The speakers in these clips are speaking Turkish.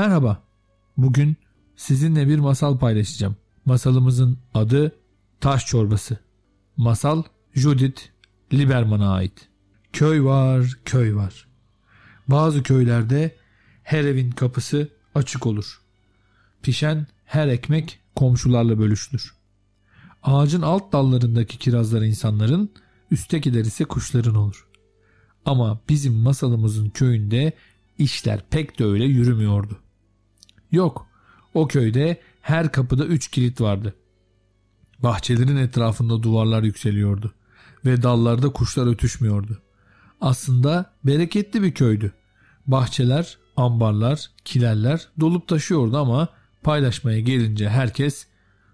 Merhaba. Bugün sizinle bir masal paylaşacağım. Masalımızın adı Taş Çorbası. Masal Judith Lieberman'a ait. Köy var, köy var. Bazı köylerde her evin kapısı açık olur. Pişen her ekmek komşularla bölüşülür. Ağacın alt dallarındaki kirazlar insanların, üsttekiler ise kuşların olur. Ama bizim masalımızın köyünde işler pek de öyle yürümüyordu. Yok, o köyde her kapıda üç kilit vardı. Bahçelerin etrafında duvarlar yükseliyordu ve dallarda kuşlar ötüşmüyordu. Aslında bereketli bir köydü. Bahçeler, ambarlar, kilerler dolup taşıyordu ama paylaşmaya gelince herkes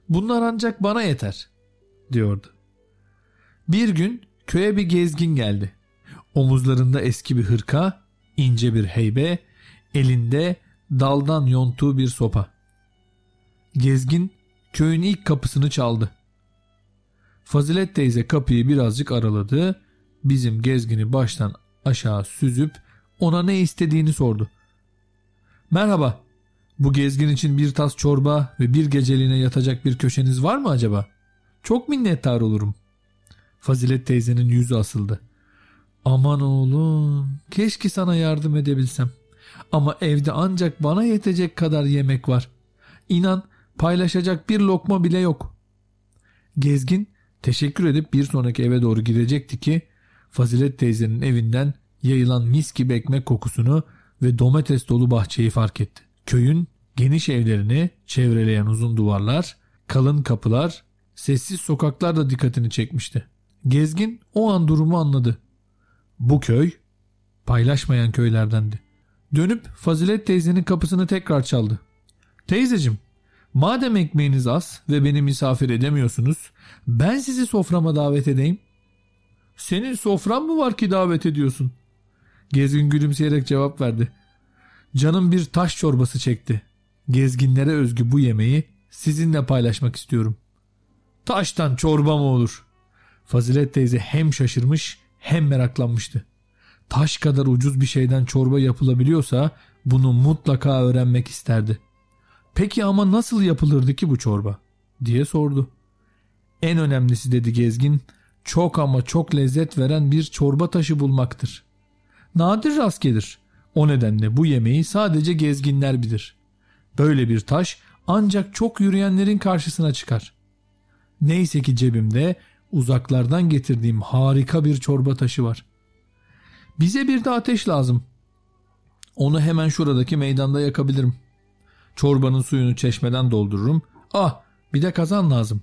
bunlar ancak bana yeter diyordu. Bir gün köye bir gezgin geldi. Omuzlarında eski bir hırka, ince bir heybe, elinde daldan yontuğu bir sopa. Gezgin köyün ilk kapısını çaldı. Fazilet teyze kapıyı birazcık araladı. Bizim gezgini baştan aşağı süzüp ona ne istediğini sordu. Merhaba, bu gezgin için bir tas çorba ve bir geceliğine yatacak bir köşeniz var mı acaba? Çok minnettar olurum. Fazilet teyzenin yüzü asıldı. Aman oğlum, keşke sana yardım edebilsem. Ama evde ancak bana yetecek kadar yemek var. İnan paylaşacak bir lokma bile yok. Gezgin teşekkür edip bir sonraki eve doğru gidecekti ki Fazilet teyzenin evinden yayılan mis gibi ekmek kokusunu ve domates dolu bahçeyi fark etti. Köyün geniş evlerini çevreleyen uzun duvarlar, kalın kapılar, sessiz sokaklar da dikkatini çekmişti. Gezgin o an durumu anladı. Bu köy paylaşmayan köylerdendi. Dönüp Fazilet teyzenin kapısını tekrar çaldı. Teyzecim, madem ekmeğiniz az ve beni misafir edemiyorsunuz, ben sizi soframa davet edeyim. Senin sofran mı var ki davet ediyorsun? Gezgin gülümseyerek cevap verdi. Canım bir taş çorbası çekti. Gezginlere özgü bu yemeği sizinle paylaşmak istiyorum. Taştan çorba mı olur? Fazilet teyze hem şaşırmış hem meraklanmıştı. Taş kadar ucuz bir şeyden çorba yapılabiliyorsa bunu mutlaka öğrenmek isterdi. Peki ama nasıl yapılırdı ki bu çorba? diye sordu. En önemlisi dedi gezgin, çok ama çok lezzet veren bir çorba taşı bulmaktır. Nadir rast gelir. O nedenle bu yemeği sadece gezginler bilir. Böyle bir taş ancak çok yürüyenlerin karşısına çıkar. Neyse ki cebimde uzaklardan getirdiğim harika bir çorba taşı var. Bize bir de ateş lazım. Onu hemen şuradaki meydanda yakabilirim. Çorbanın suyunu çeşmeden doldururum. Ah bir de kazan lazım.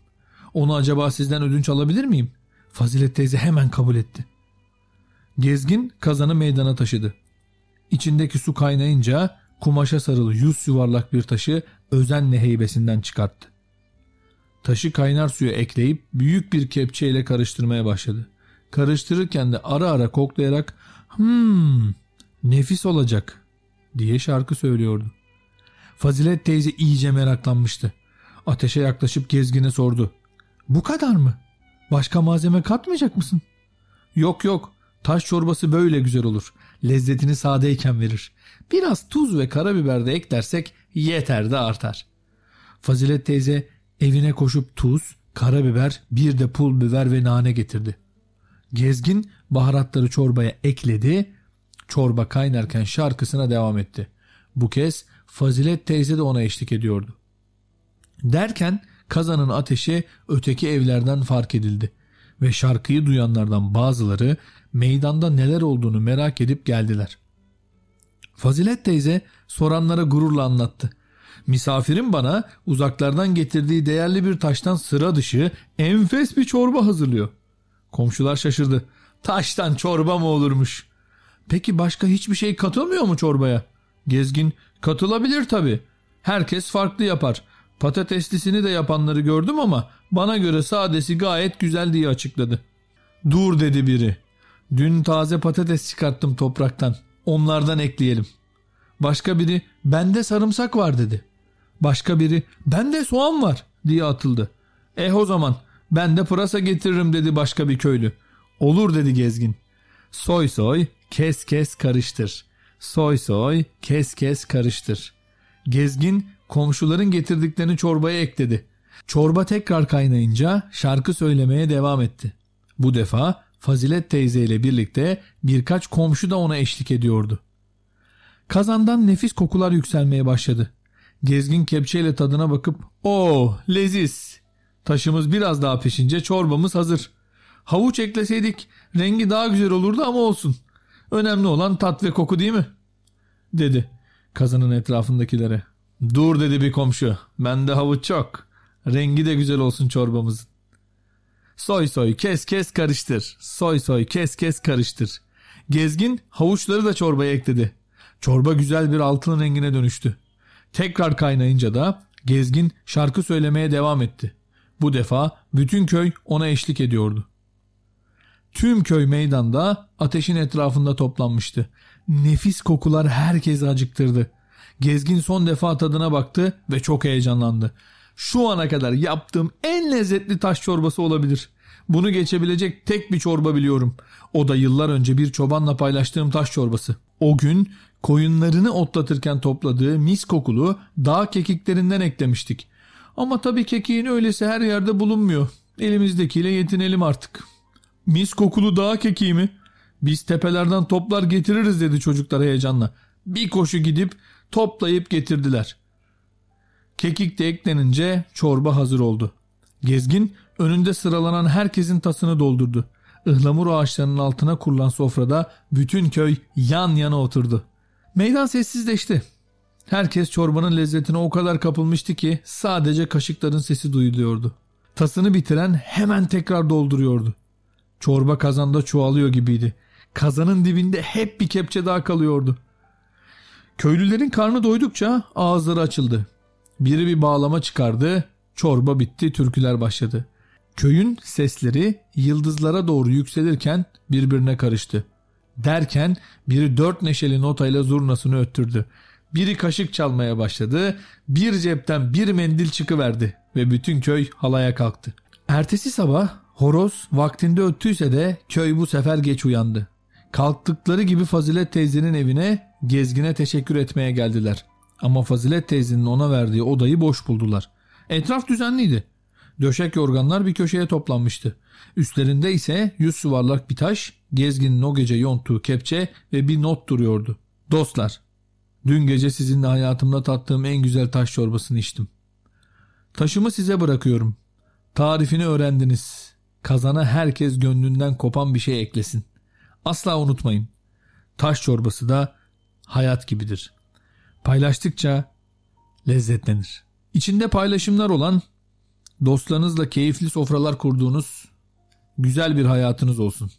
Onu acaba sizden ödünç alabilir miyim? Fazilet teyze hemen kabul etti. Gezgin kazanı meydana taşıdı. İçindeki su kaynayınca kumaşa sarılı yüz yuvarlak bir taşı özenle heybesinden çıkarttı. Taşı kaynar suya ekleyip büyük bir kepçeyle karıştırmaya başladı. Karıştırırken de ara ara koklayarak hmm nefis olacak diye şarkı söylüyordu. Fazilet teyze iyice meraklanmıştı. Ateşe yaklaşıp gezgine sordu. Bu kadar mı? Başka malzeme katmayacak mısın? Yok yok taş çorbası böyle güzel olur. Lezzetini sadeyken verir. Biraz tuz ve karabiber de eklersek yeter de artar. Fazilet teyze evine koşup tuz, karabiber, bir de pul biber ve nane getirdi. Gezgin baharatları çorbaya ekledi. Çorba kaynarken şarkısına devam etti. Bu kez Fazilet teyze de ona eşlik ediyordu. Derken kazanın ateşi öteki evlerden fark edildi ve şarkıyı duyanlardan bazıları meydanda neler olduğunu merak edip geldiler. Fazilet teyze soranlara gururla anlattı. Misafirim bana uzaklardan getirdiği değerli bir taştan sıra dışı enfes bir çorba hazırlıyor. Komşular şaşırdı. Taştan çorba mı olurmuş? Peki başka hiçbir şey katılmıyor mu çorbaya? Gezgin katılabilir tabi. Herkes farklı yapar. Patateslisini de yapanları gördüm ama bana göre sadesi gayet güzel diye açıkladı. Dur dedi biri. Dün taze patates çıkarttım topraktan. Onlardan ekleyelim. Başka biri bende sarımsak var dedi. Başka biri bende soğan var diye atıldı. Eh o zaman ben de pırasa getiririm dedi başka bir köylü. Olur dedi gezgin. Soy soy kes kes karıştır. Soy soy kes kes karıştır. Gezgin komşuların getirdiklerini çorbaya ekledi. Çorba tekrar kaynayınca şarkı söylemeye devam etti. Bu defa Fazilet teyze ile birlikte birkaç komşu da ona eşlik ediyordu. Kazandan nefis kokular yükselmeye başladı. Gezgin kepçeyle tadına bakıp o leziz. Taşımız biraz daha pişince çorbamız hazır. Havuç ekleseydik rengi daha güzel olurdu ama olsun. Önemli olan tat ve koku değil mi? Dedi kazanın etrafındakilere. Dur dedi bir komşu. Bende havuç çok. Rengi de güzel olsun çorbamızın. Soy soy kes kes karıştır. Soy soy kes kes karıştır. Gezgin havuçları da çorbaya ekledi. Çorba güzel bir altın rengine dönüştü. Tekrar kaynayınca da gezgin şarkı söylemeye devam etti. Bu defa bütün köy ona eşlik ediyordu. Tüm köy meydanda ateşin etrafında toplanmıştı. Nefis kokular herkesi acıktırdı. Gezgin son defa tadına baktı ve çok heyecanlandı. Şu ana kadar yaptığım en lezzetli taş çorbası olabilir. Bunu geçebilecek tek bir çorba biliyorum. O da yıllar önce bir çobanla paylaştığım taş çorbası. O gün koyunlarını otlatırken topladığı mis kokulu dağ kekiklerinden eklemiştik. Ama tabii kekiğin öylesi her yerde bulunmuyor. Elimizdekiyle yetinelim artık. Mis kokulu dağ kekiği mi? Biz tepelerden toplar getiririz dedi çocuklar heyecanla. Bir koşu gidip toplayıp getirdiler. Kekik de eklenince çorba hazır oldu. Gezgin önünde sıralanan herkesin tasını doldurdu. Ihlamur ağaçlarının altına kurulan sofrada bütün köy yan yana oturdu. Meydan sessizleşti. Herkes çorbanın lezzetine o kadar kapılmıştı ki sadece kaşıkların sesi duyuluyordu. Tasını bitiren hemen tekrar dolduruyordu. Çorba kazanda çoğalıyor gibiydi. Kazanın dibinde hep bir kepçe daha kalıyordu. Köylülerin karnı doydukça ağızları açıldı. Biri bir bağlama çıkardı, çorba bitti, türküler başladı. Köyün sesleri yıldızlara doğru yükselirken birbirine karıştı. Derken biri dört neşeli notayla zurnasını öttürdü. Biri kaşık çalmaya başladı, bir cepten bir mendil çıkıverdi ve bütün köy halaya kalktı. Ertesi sabah horoz vaktinde öttüyse de köy bu sefer geç uyandı. Kalktıkları gibi Fazilet teyzenin evine gezgine teşekkür etmeye geldiler. Ama Fazilet teyzenin ona verdiği odayı boş buldular. Etraf düzenliydi. Döşek yorganlar bir köşeye toplanmıştı. Üstlerinde ise yüz yuvarlak bir taş, gezginin o gece yonttuğu kepçe ve bir not duruyordu. Dostlar, dün gece sizinle hayatımda tattığım en güzel taş çorbasını içtim. Taşımı size bırakıyorum. Tarifini öğrendiniz. Kazana herkes gönlünden kopan bir şey eklesin. Asla unutmayın. Taş çorbası da hayat gibidir. Paylaştıkça lezzetlenir. İçinde paylaşımlar olan, dostlarınızla keyifli sofralar kurduğunuz güzel bir hayatınız olsun.